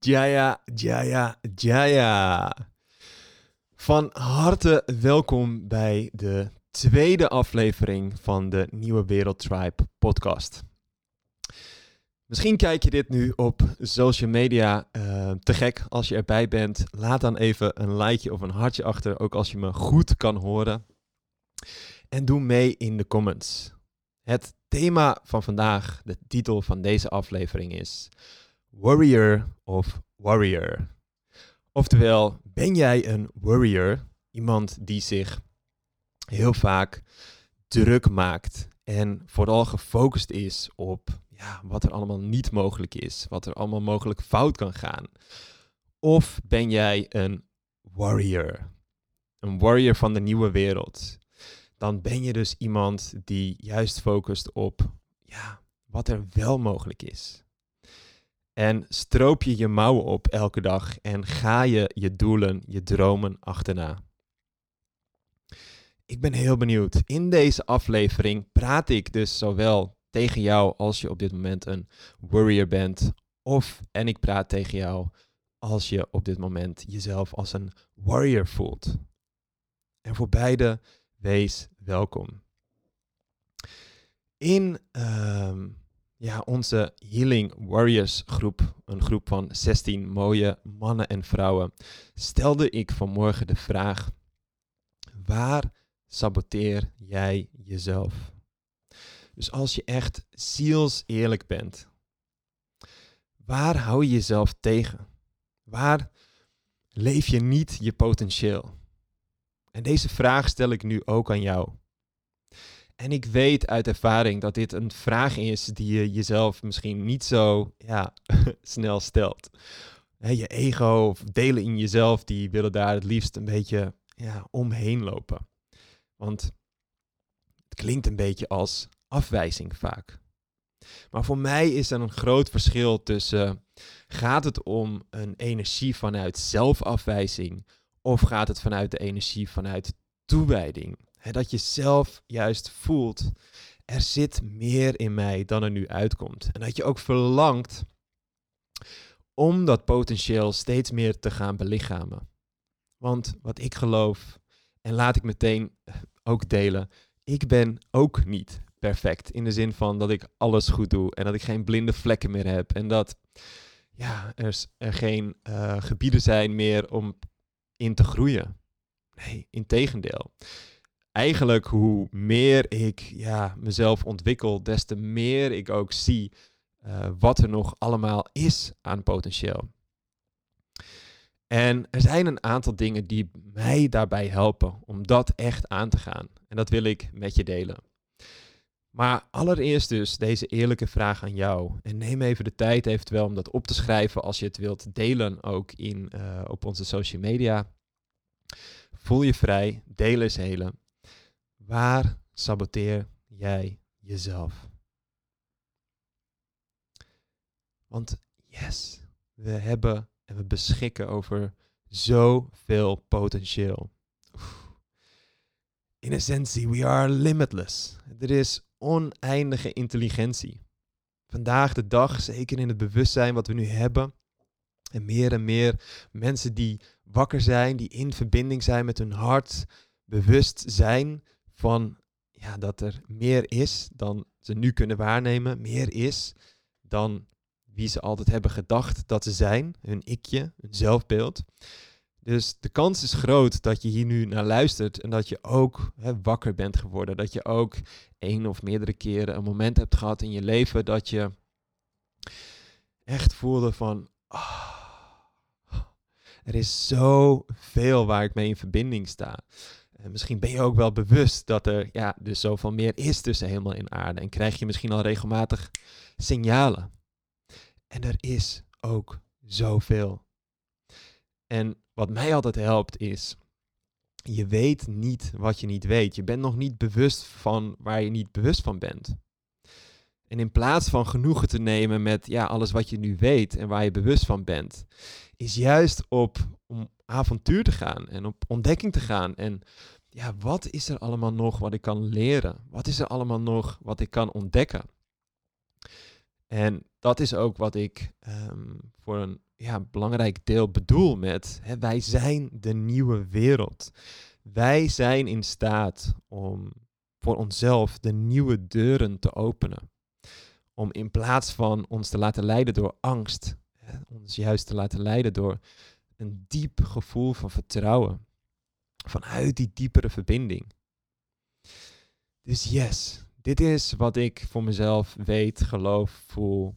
Jaya, Jaya, Jaya. Van harte welkom bij de tweede aflevering van de Nieuwe Wereld Tribe podcast. Misschien kijk je dit nu op social media uh, te gek als je erbij bent. Laat dan even een likeje of een hartje achter, ook als je me goed kan horen. En doe mee in de comments. Het thema van vandaag, de titel van deze aflevering is Warrior of Warrior. Oftewel, ben jij een warrior? Iemand die zich heel vaak druk maakt en vooral gefocust is op ja, wat er allemaal niet mogelijk is, wat er allemaal mogelijk fout kan gaan. Of ben jij een warrior? Een warrior van de nieuwe wereld. Dan ben je dus iemand die juist focust op ja, wat er wel mogelijk is. En stroop je je mouwen op elke dag en ga je je doelen, je dromen achterna. Ik ben heel benieuwd. In deze aflevering praat ik dus zowel tegen jou als je op dit moment een warrior bent, of en ik praat tegen jou als je op dit moment jezelf als een warrior voelt. En voor beide, wees welkom. In uh, ja, onze Healing Warriors groep, een groep van 16 mooie mannen en vrouwen, stelde ik vanmorgen de vraag: waar saboteer jij jezelf? Dus als je echt ziels eerlijk bent, waar hou je jezelf tegen? Waar leef je niet je potentieel? En deze vraag stel ik nu ook aan jou. En ik weet uit ervaring dat dit een vraag is die je jezelf misschien niet zo ja, snel stelt. je ego of delen in jezelf, die willen daar het liefst een beetje ja, omheen lopen. Want het klinkt een beetje als afwijzing vaak. Maar voor mij is er een groot verschil tussen gaat het om een energie vanuit zelfafwijzing of gaat het vanuit de energie vanuit toewijding? Dat je zelf juist voelt, er zit meer in mij dan er nu uitkomt. En dat je ook verlangt om dat potentieel steeds meer te gaan belichamen. Want wat ik geloof, en laat ik meteen ook delen, ik ben ook niet perfect. In de zin van dat ik alles goed doe en dat ik geen blinde vlekken meer heb. En dat ja, er, er geen uh, gebieden zijn meer om in te groeien. Nee, in tegendeel eigenlijk hoe meer ik ja, mezelf ontwikkel, des te meer ik ook zie uh, wat er nog allemaal is aan potentieel. En er zijn een aantal dingen die mij daarbij helpen om dat echt aan te gaan. En dat wil ik met je delen. Maar allereerst dus deze eerlijke vraag aan jou. En neem even de tijd eventueel om dat op te schrijven als je het wilt delen ook in, uh, op onze social media. Voel je vrij, delen is helen. Waar saboteer jij jezelf? Want yes, we hebben en we beschikken over zoveel potentieel. In essentie, we are limitless. Er is oneindige intelligentie. Vandaag de dag, zeker in het bewustzijn wat we nu hebben, en meer en meer mensen die wakker zijn, die in verbinding zijn met hun hart, bewust zijn van ja, dat er meer is dan ze nu kunnen waarnemen, meer is dan wie ze altijd hebben gedacht dat ze zijn, hun ikje, hun zelfbeeld. Dus de kans is groot dat je hier nu naar luistert en dat je ook hè, wakker bent geworden. Dat je ook één of meerdere keren een moment hebt gehad in je leven dat je echt voelde van, oh, er is zoveel waar ik mee in verbinding sta. En misschien ben je ook wel bewust dat er ja, dus zoveel meer is tussen hemel en aarde. En krijg je misschien al regelmatig signalen. En er is ook zoveel. En wat mij altijd helpt is, je weet niet wat je niet weet. Je bent nog niet bewust van waar je niet bewust van bent. En in plaats van genoegen te nemen met ja, alles wat je nu weet en waar je bewust van bent, is juist op om avontuur te gaan en op ontdekking te gaan. En ja, wat is er allemaal nog wat ik kan leren? Wat is er allemaal nog wat ik kan ontdekken? En dat is ook wat ik um, voor een ja, belangrijk deel bedoel met hè, wij zijn de nieuwe wereld. Wij zijn in staat om voor onszelf de nieuwe deuren te openen. Om in plaats van ons te laten leiden door angst, ons juist te laten leiden door een diep gevoel van vertrouwen. Vanuit die diepere verbinding. Dus yes, dit is wat ik voor mezelf weet, geloof, voel.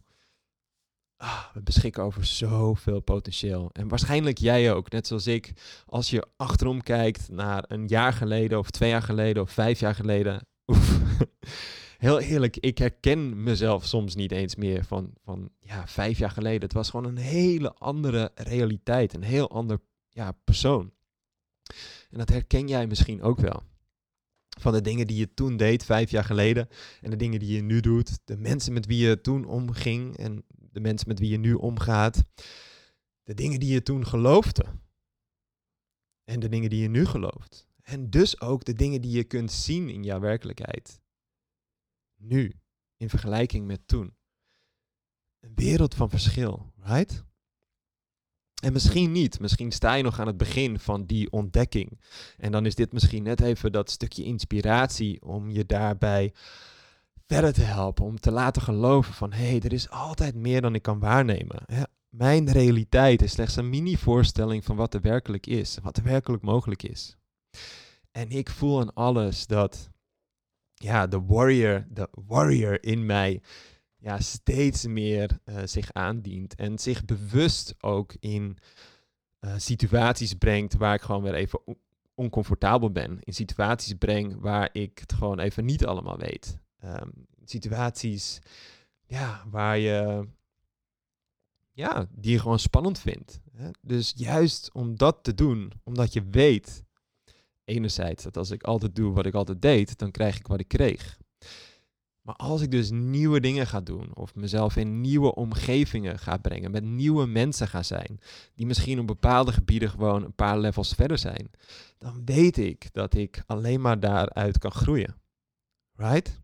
Ah, we beschikken over zoveel potentieel. En waarschijnlijk jij ook, net zoals ik. Als je achterom kijkt naar een jaar geleden, of twee jaar geleden, of vijf jaar geleden. Oef. Heel eerlijk, ik herken mezelf soms niet eens meer van, van ja, vijf jaar geleden. Het was gewoon een hele andere realiteit, een heel ander ja, persoon. En dat herken jij misschien ook wel van de dingen die je toen deed, vijf jaar geleden, en de dingen die je nu doet, de mensen met wie je toen omging en de mensen met wie je nu omgaat, de dingen die je toen geloofde en de dingen die je nu gelooft. En dus ook de dingen die je kunt zien in jouw werkelijkheid. Nu, in vergelijking met toen. Een wereld van verschil, right? En misschien niet. Misschien sta je nog aan het begin van die ontdekking. En dan is dit misschien net even dat stukje inspiratie om je daarbij verder te helpen. Om te laten geloven van hé, hey, er is altijd meer dan ik kan waarnemen. Mijn realiteit is slechts een mini-voorstelling van wat er werkelijk is. Wat er werkelijk mogelijk is. En ik voel aan alles dat ja, de warrior, de warrior in mij ja, steeds meer uh, zich aandient. En zich bewust ook in uh, situaties brengt waar ik gewoon weer even oncomfortabel ben. In situaties breng waar ik het gewoon even niet allemaal weet. Um, situaties ja, waar je, ja, die je gewoon spannend vindt. Hè? Dus juist om dat te doen, omdat je weet, enerzijds, dat als ik altijd doe wat ik altijd deed, dan krijg ik wat ik kreeg. Maar als ik dus nieuwe dingen ga doen, of mezelf in nieuwe omgevingen ga brengen, met nieuwe mensen ga zijn, die misschien op bepaalde gebieden gewoon een paar levels verder zijn, dan weet ik dat ik alleen maar daaruit kan groeien. Right?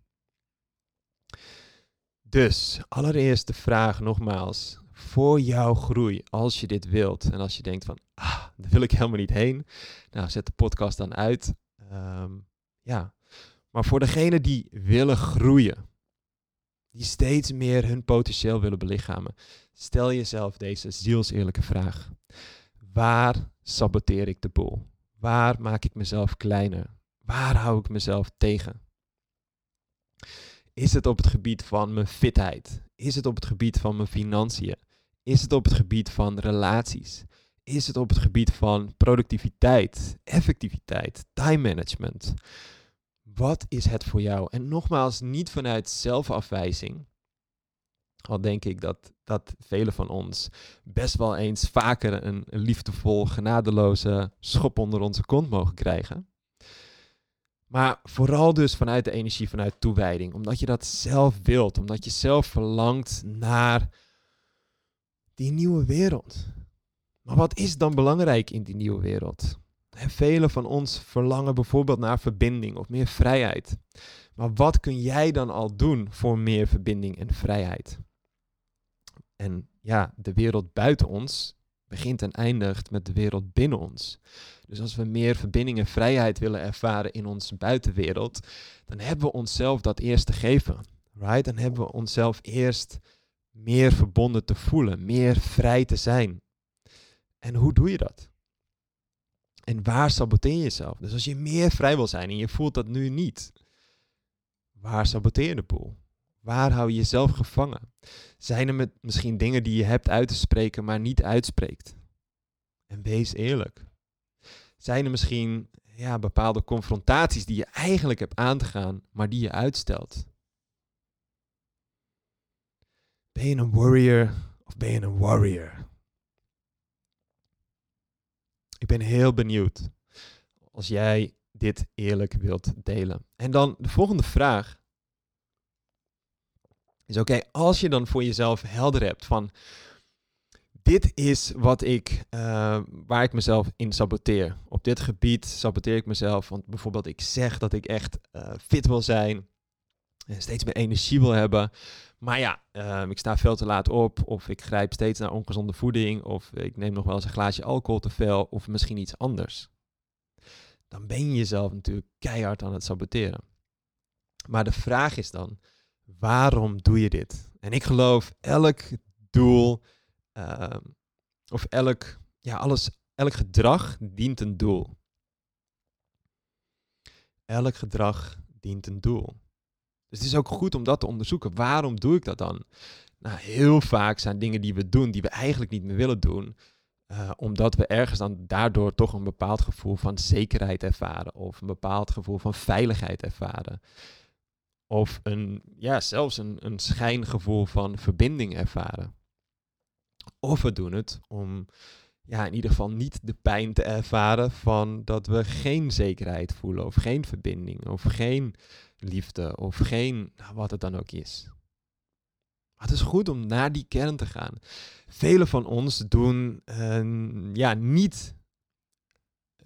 Dus, allereerst de vraag nogmaals, voor jouw groei, als je dit wilt en als je denkt van, ah, daar wil ik helemaal niet heen, nou, zet de podcast dan uit. Um, ja, maar voor degenen die willen groeien, die steeds meer hun potentieel willen belichamen, stel jezelf deze zielseerlijke vraag. Waar saboteer ik de boel? Waar maak ik mezelf kleiner? Waar hou ik mezelf tegen? Is het op het gebied van mijn fitheid? Is het op het gebied van mijn financiën? Is het op het gebied van relaties? Is het op het gebied van productiviteit, effectiviteit, time management? Wat is het voor jou? En nogmaals, niet vanuit zelfafwijzing. Al denk ik dat, dat velen van ons best wel eens vaker een liefdevol, genadeloze schop onder onze kont mogen krijgen. Maar vooral dus vanuit de energie, vanuit toewijding. Omdat je dat zelf wilt. Omdat je zelf verlangt naar die nieuwe wereld. Maar wat is dan belangrijk in die nieuwe wereld? Velen van ons verlangen bijvoorbeeld naar verbinding of meer vrijheid. Maar wat kun jij dan al doen voor meer verbinding en vrijheid? En ja, de wereld buiten ons begint en eindigt met de wereld binnen ons. Dus als we meer verbinding en vrijheid willen ervaren in onze buitenwereld, dan hebben we onszelf dat eerst te geven. Right? Dan hebben we onszelf eerst meer verbonden te voelen, meer vrij te zijn. En hoe doe je dat? En waar saboteer je jezelf? Dus als je meer vrij wil zijn en je voelt dat nu niet, waar saboteer je de boel? Waar hou je jezelf gevangen? Zijn er misschien dingen die je hebt uit te spreken, maar niet uitspreekt? En wees eerlijk. Zijn er misschien ja, bepaalde confrontaties die je eigenlijk hebt aan te gaan, maar die je uitstelt? Ben je een warrior of ben je een warrior? Ik ben heel benieuwd als jij dit eerlijk wilt delen. En dan de volgende vraag is oké, als je dan voor jezelf helder hebt van dit is wat ik, uh, waar ik mezelf in saboteer. Op dit gebied saboteer ik mezelf, want bijvoorbeeld ik zeg dat ik echt uh, fit wil zijn. En steeds meer energie wil hebben. Maar ja, ehm, ik sta veel te laat op. Of ik grijp steeds naar ongezonde voeding. Of ik neem nog wel eens een glaasje alcohol te veel. Of misschien iets anders. Dan ben je jezelf natuurlijk keihard aan het saboteren. Maar de vraag is dan, waarom doe je dit? En ik geloof elk doel, ehm, of elk, ja, alles, elk gedrag dient een doel. Elk gedrag dient een doel. Dus het is ook goed om dat te onderzoeken. Waarom doe ik dat dan? Nou, heel vaak zijn dingen die we doen die we eigenlijk niet meer willen doen. Uh, omdat we ergens dan daardoor toch een bepaald gevoel van zekerheid ervaren. Of een bepaald gevoel van veiligheid ervaren. Of een, ja, zelfs een, een schijngevoel van verbinding ervaren. Of we doen het om ja, in ieder geval niet de pijn te ervaren van dat we geen zekerheid voelen. Of geen verbinding. Of geen liefde. Of geen, nou, wat het dan ook is. Het is goed om naar die kern te gaan. Velen van ons doen uh, ja, niet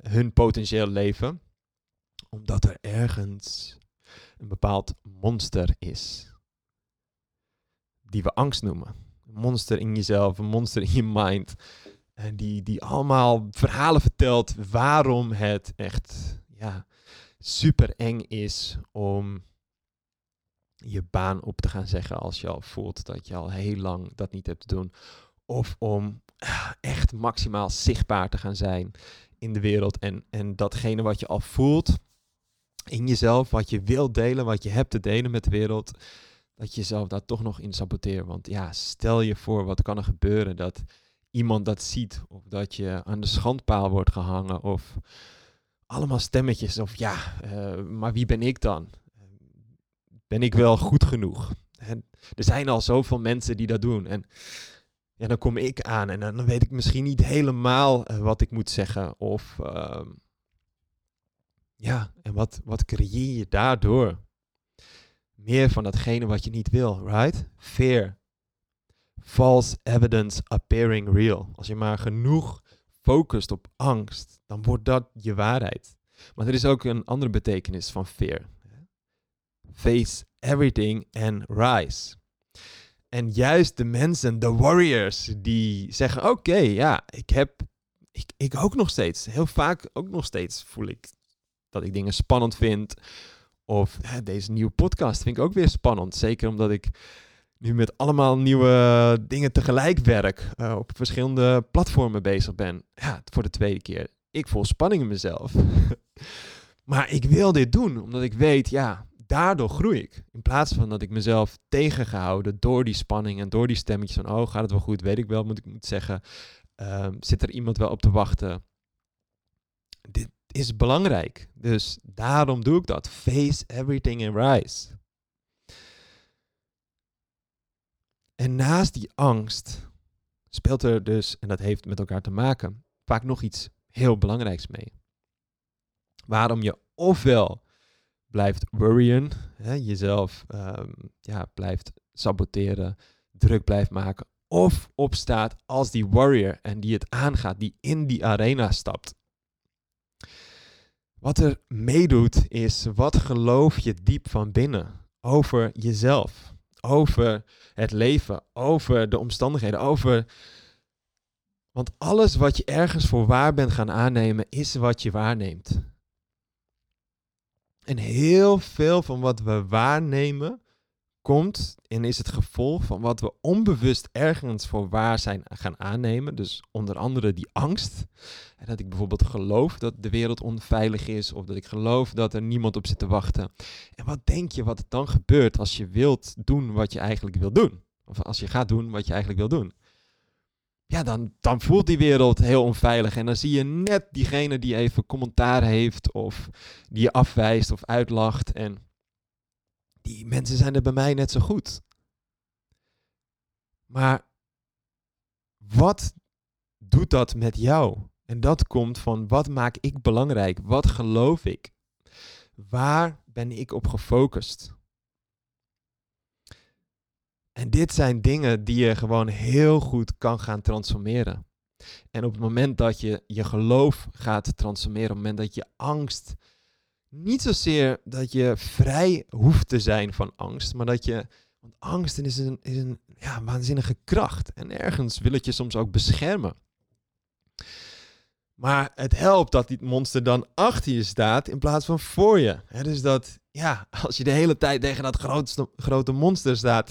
hun potentieel leven, omdat er ergens een bepaald monster is. Die we angst noemen. Een monster in jezelf, een monster in je mind. En die, die allemaal verhalen vertelt waarom het echt ja, super eng is om je baan op te gaan zeggen als je al voelt dat je al heel lang dat niet hebt te doen. Of om ah, echt maximaal zichtbaar te gaan zijn in de wereld. En, en datgene wat je al voelt in jezelf, wat je wilt delen, wat je hebt te delen met de wereld, dat je jezelf daar toch nog in saboteert. Want ja, stel je voor, wat kan er gebeuren dat iemand dat ziet, of dat je aan de schandpaal wordt gehangen, of allemaal stemmetjes, of ja, uh, maar wie ben ik dan? ben ik wel goed genoeg? En er zijn al zoveel mensen die dat doen. En ja, dan kom ik aan en dan weet ik misschien niet helemaal uh, wat ik moet zeggen. Of uh, ja, en wat, wat creëer je daardoor? Meer van datgene wat je niet wil, right? Fear. False evidence appearing real. Als je maar genoeg focust op angst, dan wordt dat je waarheid. Maar er is ook een andere betekenis van fear face everything and rise. En juist de mensen, de warriors, die zeggen: Oké, ja, ik heb. Ik, ik ook nog steeds. Heel vaak ook nog steeds voel ik dat ik dingen spannend vind. Of deze nieuwe podcast vind ik ook weer spannend. Zeker omdat ik nu met allemaal nieuwe dingen tegelijk werk. Uh, op verschillende platformen bezig ben. Ja, voor de tweede keer. Ik voel spanning in mezelf. maar ik wil dit doen, omdat ik weet, ja, daardoor groei ik. In plaats van dat ik mezelf tegengehouden door die spanning en door die stemmetjes van, oh, gaat het wel goed, weet ik wel, moet ik moet zeggen. Ehm, zit er iemand wel op te wachten? Dit is belangrijk. Dus daarom doe ik dat. Face everything and rise. En naast die angst speelt er dus, en dat heeft met elkaar te maken, vaak nog iets heel belangrijks mee. Waarom je ofwel blijft worryen, hè, jezelf um, ja, blijft saboteren, druk blijft maken, of opstaat als die warrior en die het aangaat, die in die arena stapt. Wat er meedoet is, wat geloof je diep van binnen over jezelf, over het leven, over de omstandigheden, over... Want alles wat je ergens voor waar bent gaan aannemen, is wat je waarneemt. En heel veel van wat we waarnemen komt en is het gevolg van wat we onbewust ergens voor waar zijn gaan aannemen. Dus onder andere die angst. Dat ik bijvoorbeeld geloof dat de wereld onveilig is of dat ik geloof dat er niemand op zit te wachten. En wat denk je wat er dan gebeurt als je wilt doen wat je eigenlijk wil doen? Of als je gaat doen wat je eigenlijk wil doen? ja, dan, dan voelt die wereld heel onveilig. En dan zie je net diegene die even commentaar heeft of die je afwijst of uitlacht. En die mensen zijn er bij mij net zo goed. Maar wat doet dat met jou? En dat komt van wat maak ik belangrijk? Wat geloof ik? Waar ben ik op gefocust? En dit zijn dingen die je gewoon heel goed kan gaan transformeren. En op het moment dat je je geloof gaat transformeren, op het moment dat je angst niet zozeer dat je vrij hoeft te zijn van angst, maar dat je. Want angst is een, is een ja, waanzinnige kracht. En ergens wil het je soms ook beschermen. Maar het helpt dat die monster dan achter je staat in plaats van voor je. dus dat, ja, als je de hele tijd tegen dat grootste, grote monster staat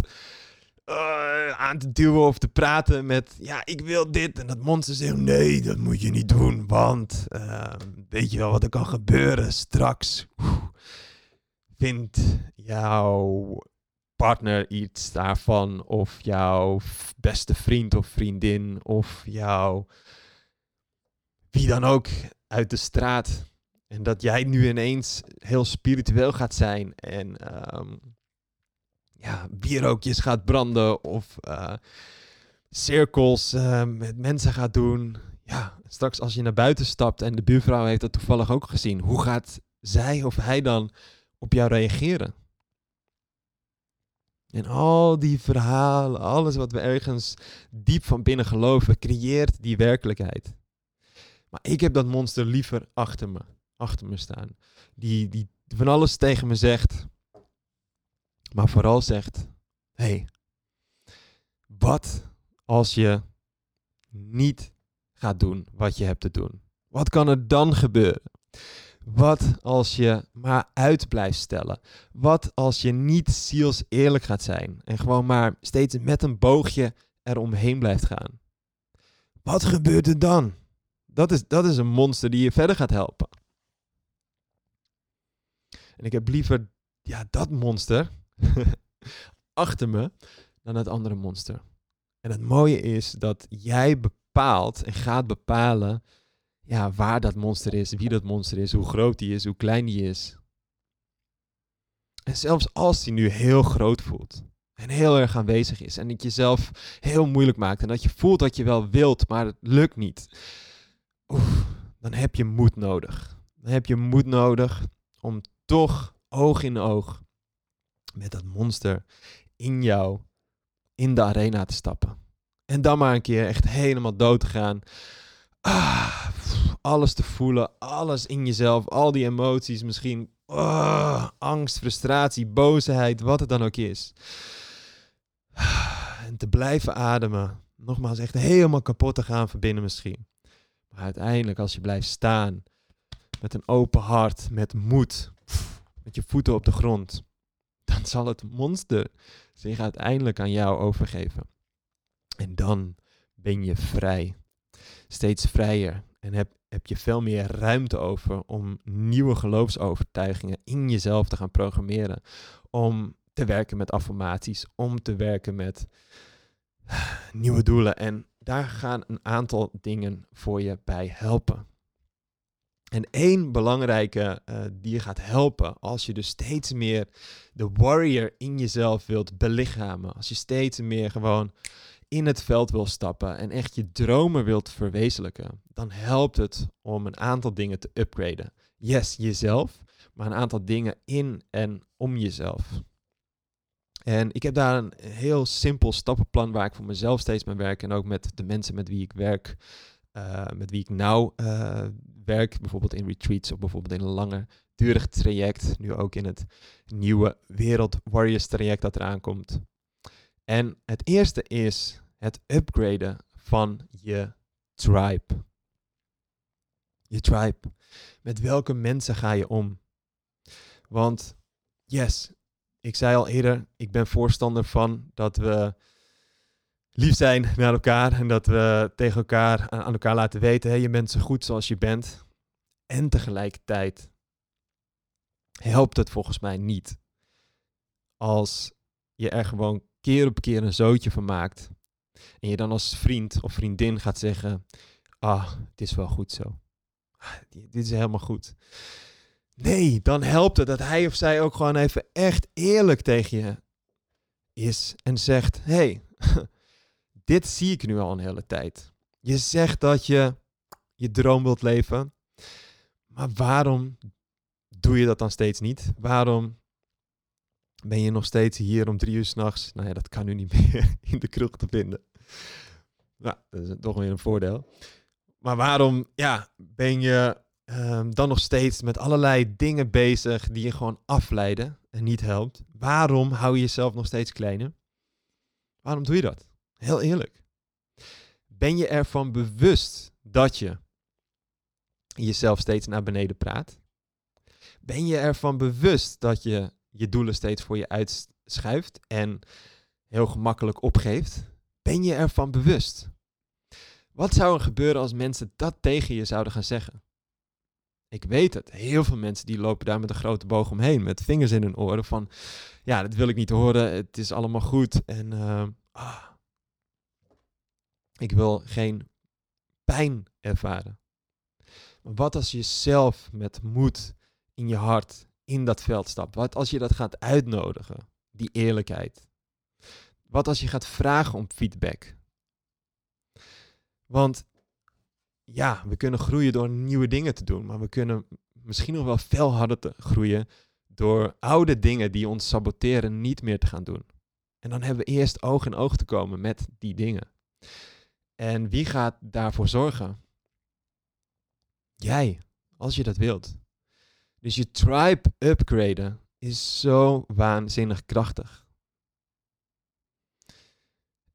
uh, aan te duwen of te praten met, ja, ik wil dit. En dat monster zegt, nee, dat moet je niet doen, want uh, weet je wel wat er kan gebeuren straks? Vindt jouw partner iets daarvan, of jouw beste vriend of vriendin, of jouw wie dan ook uit de straat. En dat jij nu ineens heel spiritueel gaat zijn en um, ja, bierookjes gaat branden of uh, cirkels uh, met mensen gaat doen. Ja, straks als je naar buiten stapt en de buurvrouw heeft dat toevallig ook gezien, hoe gaat zij of hij dan op jou reageren? En al die verhalen, alles wat we ergens diep van binnen geloven, creëert die werkelijkheid. Maar ik heb dat monster liever achter me, achter me staan. Die, die van alles tegen me zegt, maar vooral zegt: hey, wat als je niet gaat doen wat je hebt te doen? Wat kan er dan gebeuren? Wat als je maar uit blijft stellen? Wat als je niet ziels eerlijk gaat zijn en gewoon maar steeds met een boogje eromheen blijft gaan? Wat gebeurt er dan? Dat is, dat is een monster die je verder gaat helpen. En ik heb liever ja, dat monster achter me dan het andere monster. En het mooie is dat jij bepaalt en gaat bepalen ja, waar dat monster is, wie dat monster is, hoe groot die is, hoe klein die is. En zelfs als die nu heel groot voelt en heel erg aanwezig is en het jezelf heel moeilijk maakt en dat je voelt dat je wel wilt, maar het lukt niet, dan heb je moed nodig. Dan heb je moed nodig om toch oog in oog met dat monster in jou in de arena te stappen. En dan maar een keer echt helemaal dood te gaan. Ah, alles te voelen, alles in jezelf, al die emoties, misschien oh, angst, frustratie, boosheid, wat het dan ook is. En te blijven ademen. Nogmaals, echt helemaal kapot te gaan verbinden misschien. Maar uiteindelijk, als je blijft staan, met een open hart, met moed, met je voeten op de grond, dan zal het monster zich uiteindelijk aan jou overgeven. En dan ben je vrij. Steeds vrijer. En heb, heb je veel meer ruimte over om nieuwe geloofsovertuigingen in jezelf te gaan programmeren. Om te werken met affirmaties, om te werken met nieuwe doelen. En daar gaan een aantal dingen voor je bij helpen. En één belangrijke uh, die je gaat helpen als je dus steeds meer de warrior in jezelf wilt belichamen. Als je steeds meer gewoon in het veld wil stappen en echt je dromen wilt verwezenlijken, dan helpt het om een aantal dingen te upgraden. Yes, jezelf, maar een aantal dingen in en om jezelf. En ik heb daar een heel simpel stappenplan waar ik voor mezelf steeds mee werk en ook met de mensen met wie ik werk, uh, met wie ik nou uh, bijvoorbeeld in retreats of bijvoorbeeld in een lange durig traject, nu ook in het nieuwe Wereld Warriors traject dat eraan komt. En het eerste is het upgraden van je tribe. Je tribe. Met welke mensen ga je om? Want yes, ik zei al eerder, ik ben voorstander van dat we lief zijn naar elkaar en dat we tegen elkaar aan elkaar laten weten, hey, je bent zo goed zoals je bent. En tegelijkertijd helpt het volgens mij niet als je er gewoon keer op keer een zootje van maakt en je dan als vriend of vriendin gaat zeggen, ah, het is wel goed zo. Ah, dit is helemaal goed. Nee, dan helpt het dat hij of zij ook gewoon even echt eerlijk tegen je is en zegt, hey, dit zie ik nu al een hele tijd. Je zegt dat je je droom wilt leven, maar waarom doe je dat dan steeds niet? Waarom ben je nog steeds hier om drie uur s'nachts? Nou ja, dat kan nu niet meer in de kroeg te vinden. Nou, dat is toch weer een voordeel. Maar waarom ja, ben je ehm, dan nog steeds met allerlei dingen bezig die je gewoon afleiden en niet helpt? Waarom hou je jezelf nog steeds kleiner? Waarom doe je dat? Heel eerlijk. Ben je ervan bewust dat je jezelf steeds naar beneden praat? Ben je ervan bewust dat je je doelen steeds voor je uitschuift en heel gemakkelijk opgeeft? Ben je ervan bewust? Wat zou er gebeuren als mensen dat tegen je zouden gaan zeggen? Ik weet het. Heel veel mensen die lopen daar met een grote boog omheen. Met vingers in hun oren van... Ja, dat wil ik niet horen. Het is allemaal goed. En uh, ah, ik wil geen pijn ervaren. Maar wat als je zelf met moed in je hart in dat veld stapt? Wat als je dat gaat uitnodigen? Die eerlijkheid. Wat als je gaat vragen om feedback? Want ja, we kunnen groeien door nieuwe dingen te doen, maar we kunnen misschien nog wel veel harder te groeien door oude dingen die ons saboteren niet meer te gaan doen. En dan hebben we eerst oog in oog te komen met die dingen. En wie gaat daarvoor zorgen? Jij, als je dat wilt. Dus je tribe upgraden is zo waanzinnig krachtig.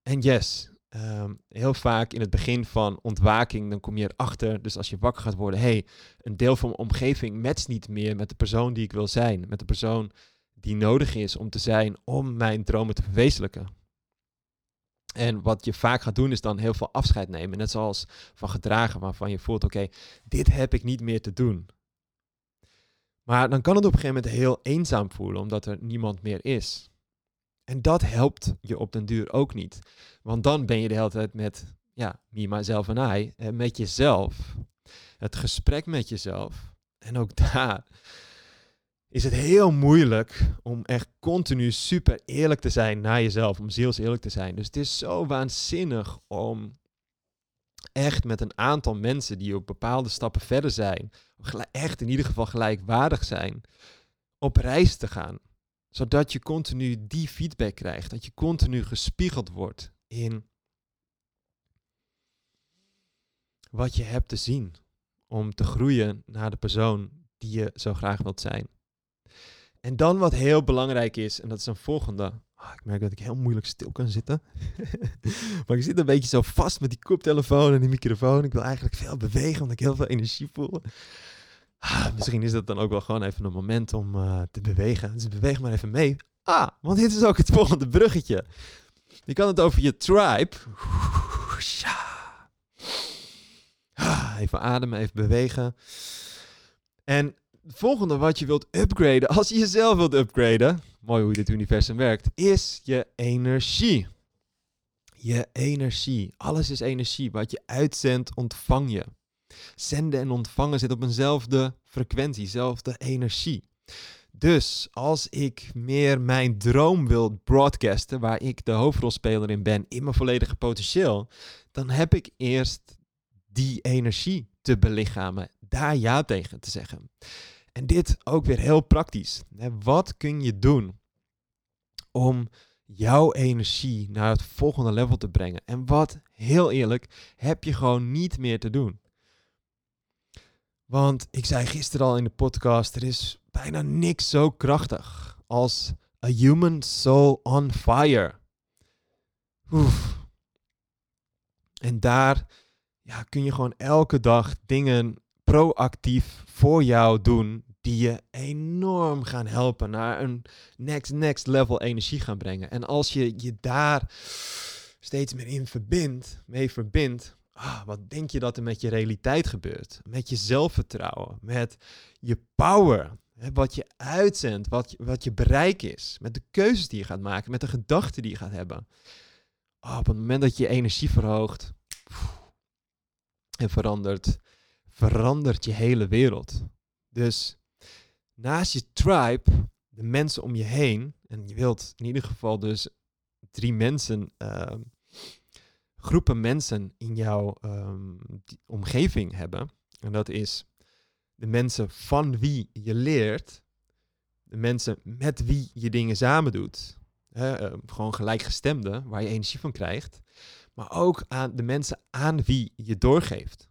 En yes, Ehm, heel vaak in het begin van ontwaking, dan kom je erachter, dus als je wakker gaat worden, hey, een deel van mijn omgeving matcht niet meer met de persoon die ik wil zijn, met de persoon die nodig is om te zijn om mijn dromen te verwezenlijken. En wat je vaak gaat doen is dan heel veel afscheid nemen, net zoals van gedragen waarvan je voelt, oké, dit heb ik niet meer te doen. Maar dan kan het op een gegeven moment heel eenzaam voelen, omdat er niemand meer is. En dat helpt je op den duur ook niet. Want dan ben je de hele tijd met, ja, me, myself en I, eh, met jezelf. Het gesprek met jezelf. En ook daar is het heel moeilijk om echt continu super eerlijk te zijn naar jezelf. Om ziels eerlijk te zijn. Dus het is zo waanzinnig om echt met een aantal mensen die op bepaalde stappen verder zijn. Echt in ieder geval gelijkwaardig zijn. Op reis te gaan zodat je continu die feedback krijgt. Dat je continu gespiegeld wordt in wat je hebt te zien. Om te groeien naar de persoon die je zo graag wilt zijn. En dan wat heel belangrijk is, en dat is een volgende. Oh, ik merk dat ik heel moeilijk stil kan zitten. maar ik zit een beetje zo vast met die koptelefoon en die microfoon. Ik wil eigenlijk veel bewegen, omdat ik heel veel energie voel. Ah, misschien is dat dan ook wel gewoon even een moment om uh, te bewegen. Dus beweeg maar even mee. Ah, want dit is ook het volgende bruggetje. Je kan het over je tribe. Ah, even ademen, even bewegen. En het volgende wat je wilt upgraden, als je jezelf wilt upgraden, mooi hoe dit universum werkt, is je energie. Je energie. Alles is energie. Wat je uitzendt, ontvang je. Zenden en ontvangen zit op eenzelfde frequentie, dezelfde energie. Dus als ik meer mijn droom wil broadcasten, waar ik de hoofdrolspeler in ben, in mijn volledige potentieel, dan heb ik eerst die energie te belichamen, daar ja tegen te zeggen. En dit ook weer heel praktisch. Wat kun je doen om jouw energie naar het volgende level te brengen? En wat, heel eerlijk, heb je gewoon niet meer te doen? Want ik zei gisteren al in de podcast, er is bijna niks zo krachtig als a human soul on fire. Oef. En daar ja, kun je gewoon elke dag dingen proactief voor jou doen die je enorm gaan helpen naar een next, next level energie gaan brengen. En als je je daar steeds meer in verbindt, mee verbindt, ah, wat denk je dat er met je realiteit gebeurt? Met je zelfvertrouwen, met je power, hè, wat je uitzendt, wat, wat je bereik is, met de keuzes die je gaat maken, met de gedachten die je gaat hebben. Oh, op het moment dat je je energie verhoogt en verandert, verandert je hele wereld. Dus naast je tribe, de mensen om je heen, en je wilt in ieder geval dus drie mensen uh, groepen mensen in jouw ehm, omgeving hebben. En dat is de mensen van wie je leert, de mensen met wie je dingen samen doet. Uh, gewoon gelijkgestemden, waar je energie van krijgt. Maar ook aan de mensen aan wie je doorgeeft.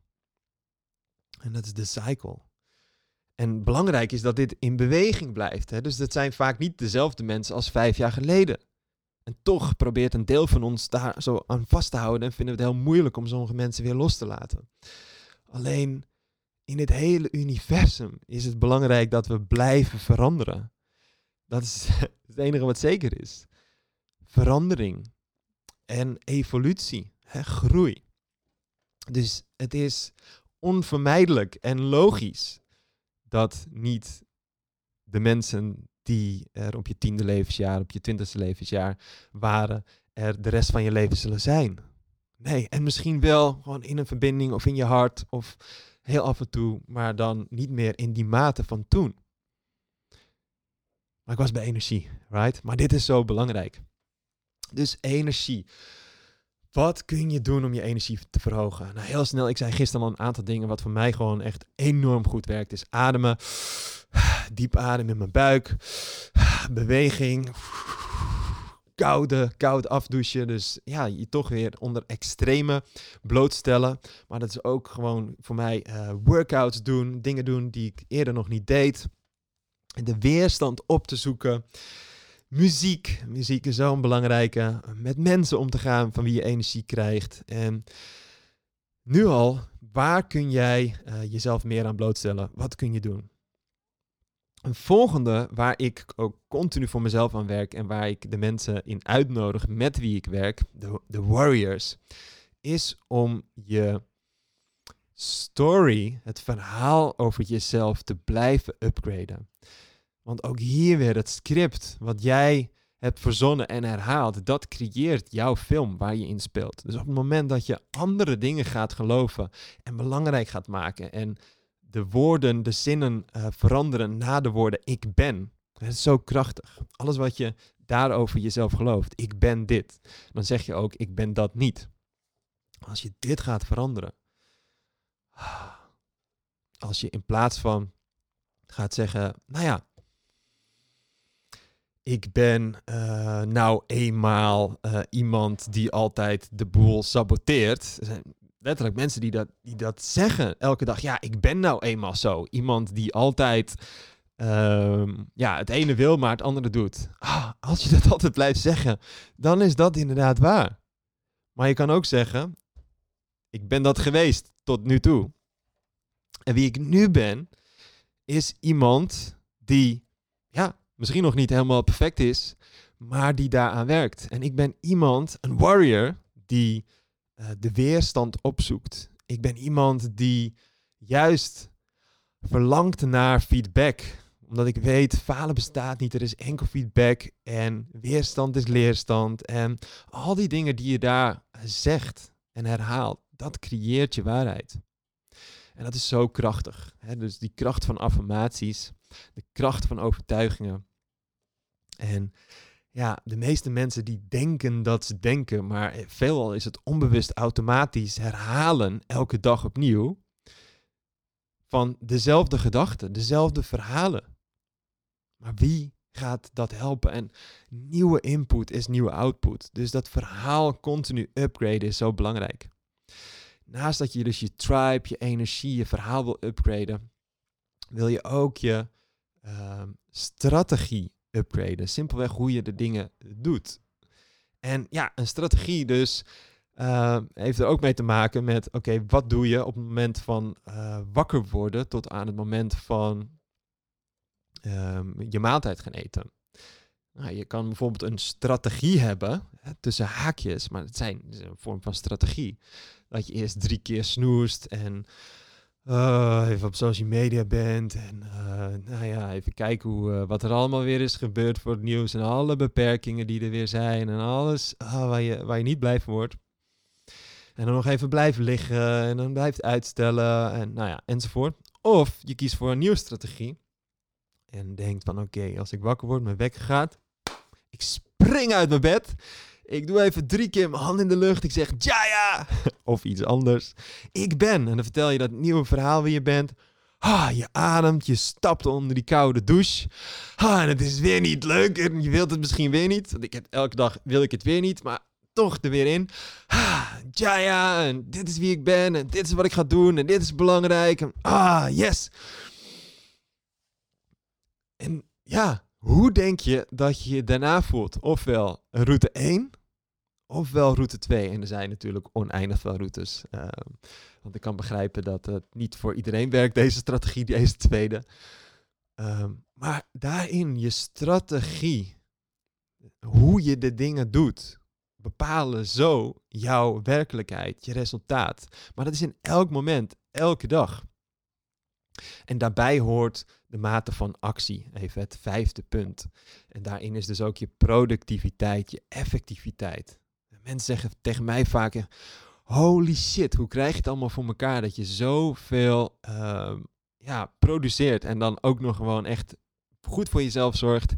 En dat is de cycle. En belangrijk is dat dit in beweging blijft. Hè? Dus dat zijn vaak niet dezelfde mensen als vijf jaar geleden. En toch probeert een deel van ons daar zo aan vast te houden en vinden we het heel moeilijk om sommige mensen weer los te laten. Alleen in het hele universum is het belangrijk dat we blijven veranderen. Dat is het enige wat zeker is. Verandering en evolutie, hè, groei. Dus het is onvermijdelijk en logisch dat niet de mensen die er op je tiende levensjaar, op je twintigste levensjaar waren, er de rest van je leven zullen zijn. Nee, en misschien wel gewoon in een verbinding of in je hart of heel af en toe, maar dan niet meer in die mate van toen. Maar ik was bij energie, right? Maar dit is zo belangrijk. Dus energie. Wat kun je doen om je energie te verhogen? Nou, heel snel, ik zei gisteren al een aantal dingen wat voor mij gewoon echt enorm goed werkt. Is ademen, diep ademen in mijn buik, beweging, koude, koud afdouchen. Dus ja, je toch weer onder extreme blootstellen. Maar dat is ook gewoon voor mij uh, workouts doen, dingen doen die ik eerder nog niet deed. De weerstand op te zoeken. Muziek. Muziek is zo'n belangrijke. Met mensen om te gaan van wie je energie krijgt. En nu al, waar kun jij uh, jezelf meer aan blootstellen? Wat kun je doen? Een volgende waar ik ook continu voor mezelf aan werk en waar ik de mensen in uitnodig met wie ik werk, de, de warriors, is om je story, het verhaal over jezelf te blijven upgraden. Want ook hier weer het script wat jij hebt verzonnen en herhaald, dat creëert jouw film waar je in speelt. Dus op het moment dat je andere dingen gaat geloven en belangrijk gaat maken en de woorden, de zinnen uh, veranderen na de woorden ik ben. Het is zo krachtig. Alles wat je daarover jezelf gelooft, ik ben dit, dan zeg je ook ik ben dat niet. Als je dit gaat veranderen, als je in plaats van gaat zeggen, nou ja, ik ben uh, nou eenmaal uh, iemand die altijd de boel saboteert. Er zijn letterlijk mensen die dat, die dat zeggen elke dag. Ja, ik ben nou eenmaal zo. Iemand die altijd uh, ja, het ene wil, maar het andere doet. Ah, als je dat altijd blijft zeggen, dan is dat inderdaad waar. Maar je kan ook zeggen, ik ben dat geweest tot nu toe. En wie ik nu ben, is iemand die, ja, misschien nog niet helemaal perfect is, maar die daaraan werkt. En ik ben iemand, een warrior, die uh, de weerstand opzoekt. Ik ben iemand die juist verlangt naar feedback. Omdat ik weet, falen bestaat niet. Er is enkel feedback. En weerstand is leerstand. En al die dingen die je daar zegt en herhaalt, dat creëert je waarheid. En dat is zo krachtig. Hè? Dus die kracht van affirmaties, de kracht van overtuigingen. En ja, de meeste mensen die denken dat ze denken, maar veelal is het onbewust automatisch herhalen elke dag opnieuw van dezelfde gedachten, dezelfde verhalen. Maar wie gaat dat helpen? En nieuwe input is nieuwe output. Dus dat verhaal continu upgraden is zo belangrijk. Naast dat je dus je tribe, je energie, je verhaal wil upgraden, wil je ook je uh, strategie upgraden. Simpelweg hoe je de dingen doet. En ja, een strategie dus uh, heeft er ook mee te maken met, oké, wat doe je op het moment van uh, wakker worden tot aan het moment van um, je maaltijd gaan eten. Nou, je kan bijvoorbeeld een strategie hebben, hè, tussen haakjes, maar het, zijn, een vorm van strategie. Dat je eerst drie keer snoest en uh, even op social media bent. En uh, nou ja, even kijken hoe, uh, wat er allemaal weer is gebeurd voor het nieuws. En alle beperkingen die er weer zijn. En alles ah, waar, je, waar je niet blij van wordt. En dan nog even blijven liggen. En dan blijft uitstellen. En nou ja, enzovoort. Of je kiest voor een nieuwe strategie. En denkt van oké, als ik wakker word, mijn wekker gaat. Ik spring uit mijn bed. Ik doe even drie keer mijn hand in de lucht. Ik zeg Jaya! Of iets anders. Ik ben. En dan vertel je dat nieuwe verhaal wie je bent. Ah, je ademt, je stapt onder die koude douche. Ah, en het is weer niet leuk. En je wilt het misschien weer niet. Want ik heb elke dag wil ik het weer niet. Maar toch er weer in. Ah, Jaya, en dit is wie ik ben. En dit is wat ik ga doen. En dit is belangrijk. Ah, yes. En ja, hoe denk je dat je je daarna voelt? Ofwel route 1, ofwel route 2. En er zijn natuurlijk oneindig veel routes. Uh, want ik kan begrijpen dat het niet voor iedereen werkt, deze strategie, deze tweede. Uh, maar daarin je strategie, hoe je de dingen doet, bepalen zo jouw werkelijkheid, je resultaat. Maar dat is in elk moment, elke dag. En daarbij hoort de mate van actie, even het vijfde punt. En daarin is dus ook je productiviteit, je effectiviteit. Mensen zeggen tegen mij vaak, holy shit, hoe krijg je het allemaal voor elkaar dat je zoveel uh, ja, produceert en dan ook nog gewoon echt goed voor jezelf zorgt,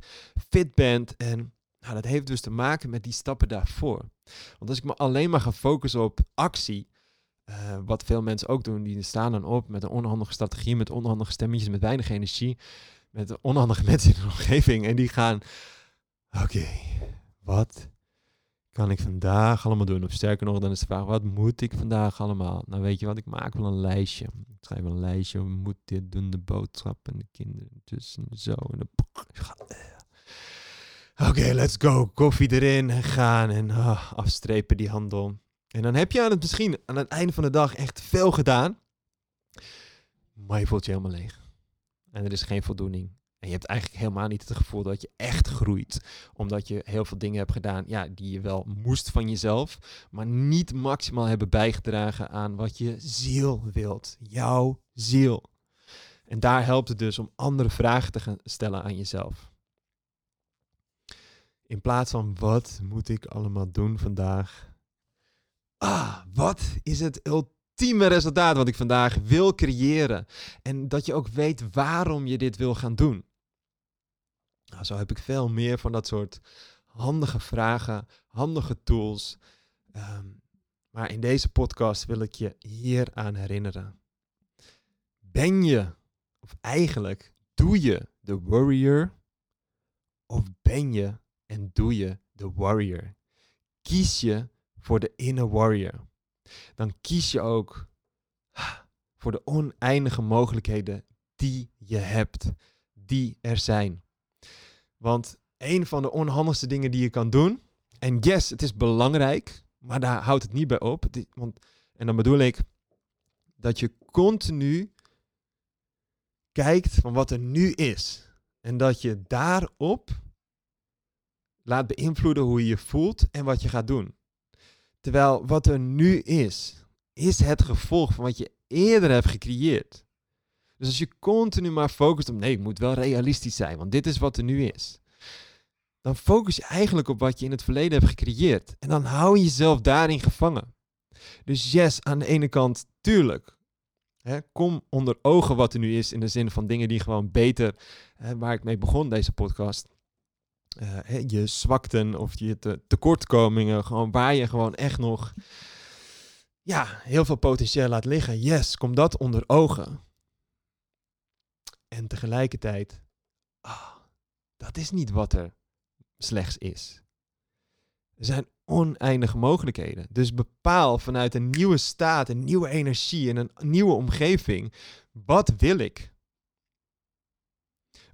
fit bent en nou, dat heeft dus te maken met die stappen daarvoor. Want als ik me alleen maar ga focussen op actie, uh, wat veel mensen ook doen, die staan dan op met een onhandige strategie, met onhandige stemmetjes, met weinig energie, met onhandige mensen in de omgeving. En die gaan, oké, wat kan ik vandaag allemaal doen? Of sterker nog, dan is de vraag, wat moet ik vandaag allemaal? Nou weet je wat, ik maak wel een lijstje. Ik schrijf wel een lijstje, we moeten dit doen, de boodschap en de kinderen tussen, zo. En de... Oké, let's go. Koffie erin, gaan en oh, afstrepen die handel. En dan heb je aan het misschien aan het einde van de dag echt veel gedaan. Maar je voelt je helemaal leeg. En er is geen voldoening. En je hebt eigenlijk helemaal niet het gevoel dat je echt groeit. Omdat je heel veel dingen hebt gedaan ja, die je wel moest van jezelf. Maar niet maximaal hebben bijgedragen aan wat je ziel wilt. Jouw ziel. En daar helpt het dus om andere vragen te stellen aan jezelf. In plaats van wat moet ik allemaal doen vandaag? Ah, wat is het ultieme resultaat wat ik vandaag wil creëren? En dat je ook weet waarom je dit wil gaan doen. Nou, zo heb ik veel meer van dat soort handige vragen, handige tools. Um, maar in deze podcast wil ik je hier aan herinneren. Ben je, of eigenlijk doe je de warrior, of ben je en doe je de warrior? Kies je voor de inner warrior, dan kies je ook voor de oneindige mogelijkheden die je hebt, die er zijn. Want een van de onhandigste dingen die je kan doen, en yes, het is belangrijk, maar daar houdt het niet bij op. Want, en dan bedoel ik dat je continu kijkt van wat er nu is. En dat je daarop laat beïnvloeden hoe je je voelt en wat je gaat doen. Terwijl wat er nu is, is het gevolg van wat je eerder hebt gecreëerd. Dus als je continu maar focust op nee, ik moet wel realistisch zijn, want dit is wat er nu is. Dan focus je eigenlijk op wat je in het verleden hebt gecreëerd. En dan hou je jezelf daarin gevangen. Dus yes, aan de ene kant, tuurlijk. Hè, kom onder ogen wat er nu is in de zin van dingen die gewoon beter, hè, waar ik mee begon deze podcast. Uh, je zwakten of je te, tekortkomingen, gewoon waar je gewoon echt nog ja, heel veel potentieel laat liggen. Yes, kom dat onder ogen. En tegelijkertijd, ah, dat is niet wat er slechts is. Er zijn oneindige mogelijkheden. Dus bepaal vanuit een nieuwe staat, een nieuwe energie en een nieuwe omgeving, wat wil ik?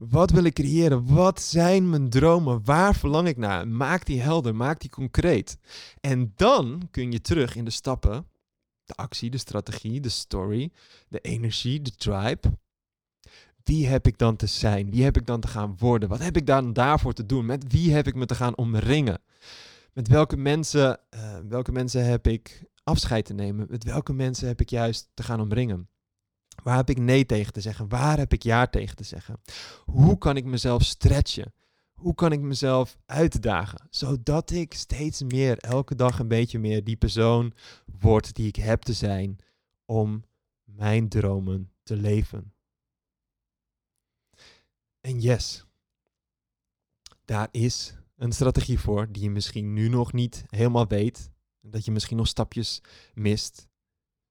Wat wil ik creëren? Wat zijn mijn dromen? Waar verlang ik naar? Maak die helder, maak die concreet. En dan kun je terug in de stappen, de actie, de strategie, de story, de energie, de tribe. Wie heb ik dan te zijn? Wie heb ik dan te gaan worden? Wat heb ik dan daarvoor te doen? Met wie heb ik me te gaan omringen? Met welke mensen, uh, welke mensen heb ik afscheid te nemen? Met welke mensen heb ik juist te gaan omringen? Waar heb ik nee tegen te zeggen? Waar heb ik ja tegen te zeggen? Hoe kan ik mezelf stretchen? Hoe kan ik mezelf uitdagen? Zodat ik steeds meer, elke dag een beetje meer, die persoon word die ik heb te zijn om mijn dromen te leven. En yes, daar is een strategie voor die je misschien nu nog niet helemaal weet. Dat je misschien nog stapjes mist.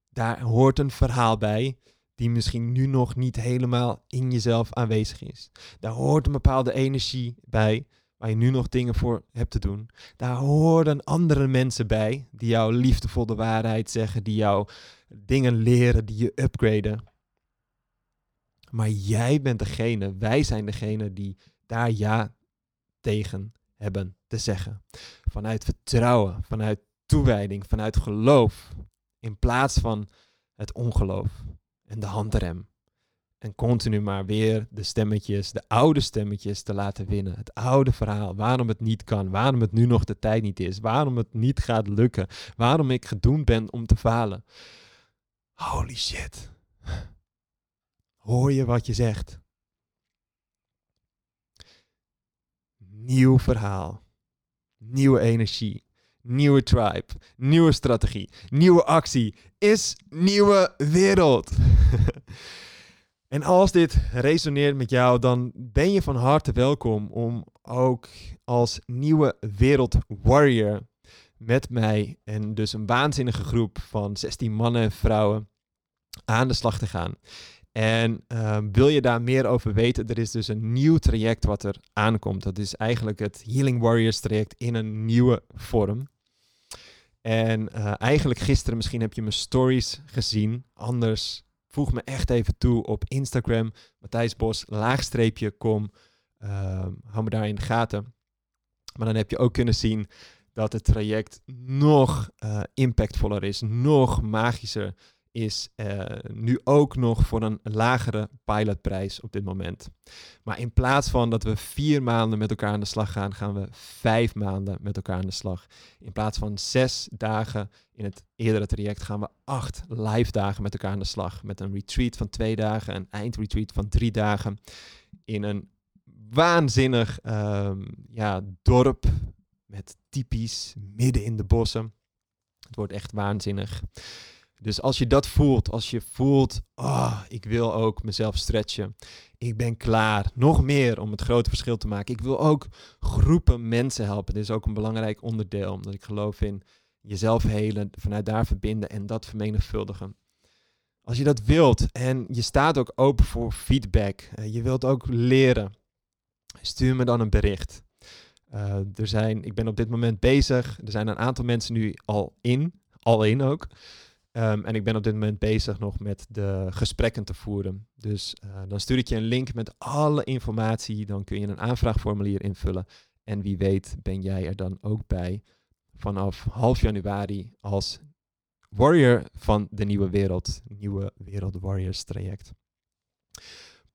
Daar hoort een verhaal bij die misschien nu nog niet helemaal in jezelf aanwezig is. Daar hoort een bepaalde energie bij, waar je nu nog dingen voor hebt te doen. Daar horen andere mensen bij, die jou liefdevolle waarheid zeggen, die jou dingen leren, die je upgraden. Maar jij bent degene, wij zijn degene die daar ja tegen hebben te zeggen. Vanuit vertrouwen, vanuit toewijding, vanuit geloof. In plaats van het ongeloof en de handrem. En continu maar weer de stemmetjes, de oude stemmetjes te laten winnen. Het oude verhaal, waarom het niet kan, waarom het nu nog de tijd niet is, waarom het niet gaat lukken, waarom ik gedoemd ben om te falen. Holy shit. Hoor je wat je zegt? Nieuw verhaal, nieuwe energie, nieuwe tribe, nieuwe strategie, nieuwe actie is nieuwe wereld. en als dit resoneert met jou, dan ben je van harte welkom om ook als nieuwe wereld warrior met mij en dus een waanzinnige groep van 16 mannen en vrouwen aan de slag te gaan. En ehm, wil je daar meer over weten? Er is dus een nieuw traject wat er aankomt. Dat is eigenlijk het Healing Warriors traject in een nieuwe vorm. En uh, eigenlijk gisteren, misschien heb je mijn stories gezien. Anders voeg me echt even toe op Instagram. Matthijs Bos, laagstreepje, kom. Uh, hou me daar in de gaten. Maar dan heb je ook kunnen zien dat het traject nog uh, impactvoller is, nog magischer is uh, nu ook nog voor een lagere pilotprijs op dit moment. Maar in plaats van dat we vier maanden met elkaar aan de slag gaan, gaan we vijf maanden met elkaar aan de slag. In plaats van zes dagen in het eerdere traject gaan we acht live dagen met elkaar aan de slag. Met een retreat van twee dagen, een eindretreat van drie dagen. In een waanzinnig um, ja, dorp met typisch midden in de bossen. Het wordt echt waanzinnig. Dus als je dat voelt, als je voelt, oh, ik wil ook mezelf stretchen. Ik ben klaar, nog meer om het grote verschil te maken. Ik wil ook groepen mensen helpen. Dit is ook een belangrijk onderdeel, omdat ik geloof in jezelf helen, vanuit daar verbinden en dat vermenigvuldigen. Als je dat wilt en je staat ook open voor feedback, uh, je wilt ook leren, stuur me dan een bericht. Uh, er zijn, ik ben op dit moment bezig. Er zijn een aantal mensen nu al in, al in ook. Um, en ik ben op dit moment bezig nog met de gesprekken te voeren. Dus uh, dan stuur ik je een link met alle informatie. Dan kun je een aanvraagformulier invullen. En wie weet ben jij er dan ook bij vanaf half januari als warrior van de nieuwe wereld. Nieuwe Wereld Warriors traject.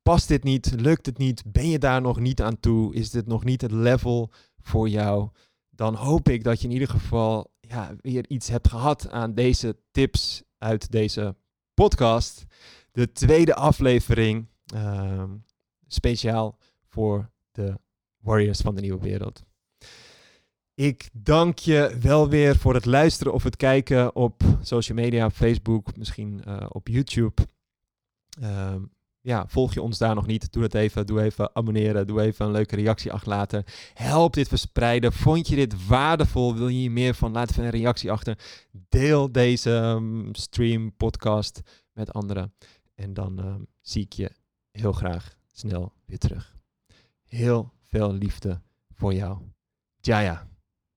Past dit niet? Lukt het niet? Ben je daar nog niet aan toe? Is dit nog niet het level voor jou? Dan hoop ik dat je in ieder geval ja, weer iets hebt gehad aan deze tips uit deze podcast. De tweede aflevering, uh, speciaal voor de Warriors van de Nieuwe Wereld. Ik dank je wel weer voor het luisteren of het kijken op social media, Facebook, misschien uh, op YouTube. Uh, ja, volg je ons daar nog niet, doe dat even. Doe even abonneren, doe even een leuke reactie achterlaten. Help dit verspreiden. Vond je dit waardevol? Wil je hier meer van? Laat even een reactie achter. Deel deze um, stream, podcast met anderen. En dan um, zie ik je heel graag snel weer terug. Heel veel liefde voor jou. Jaya.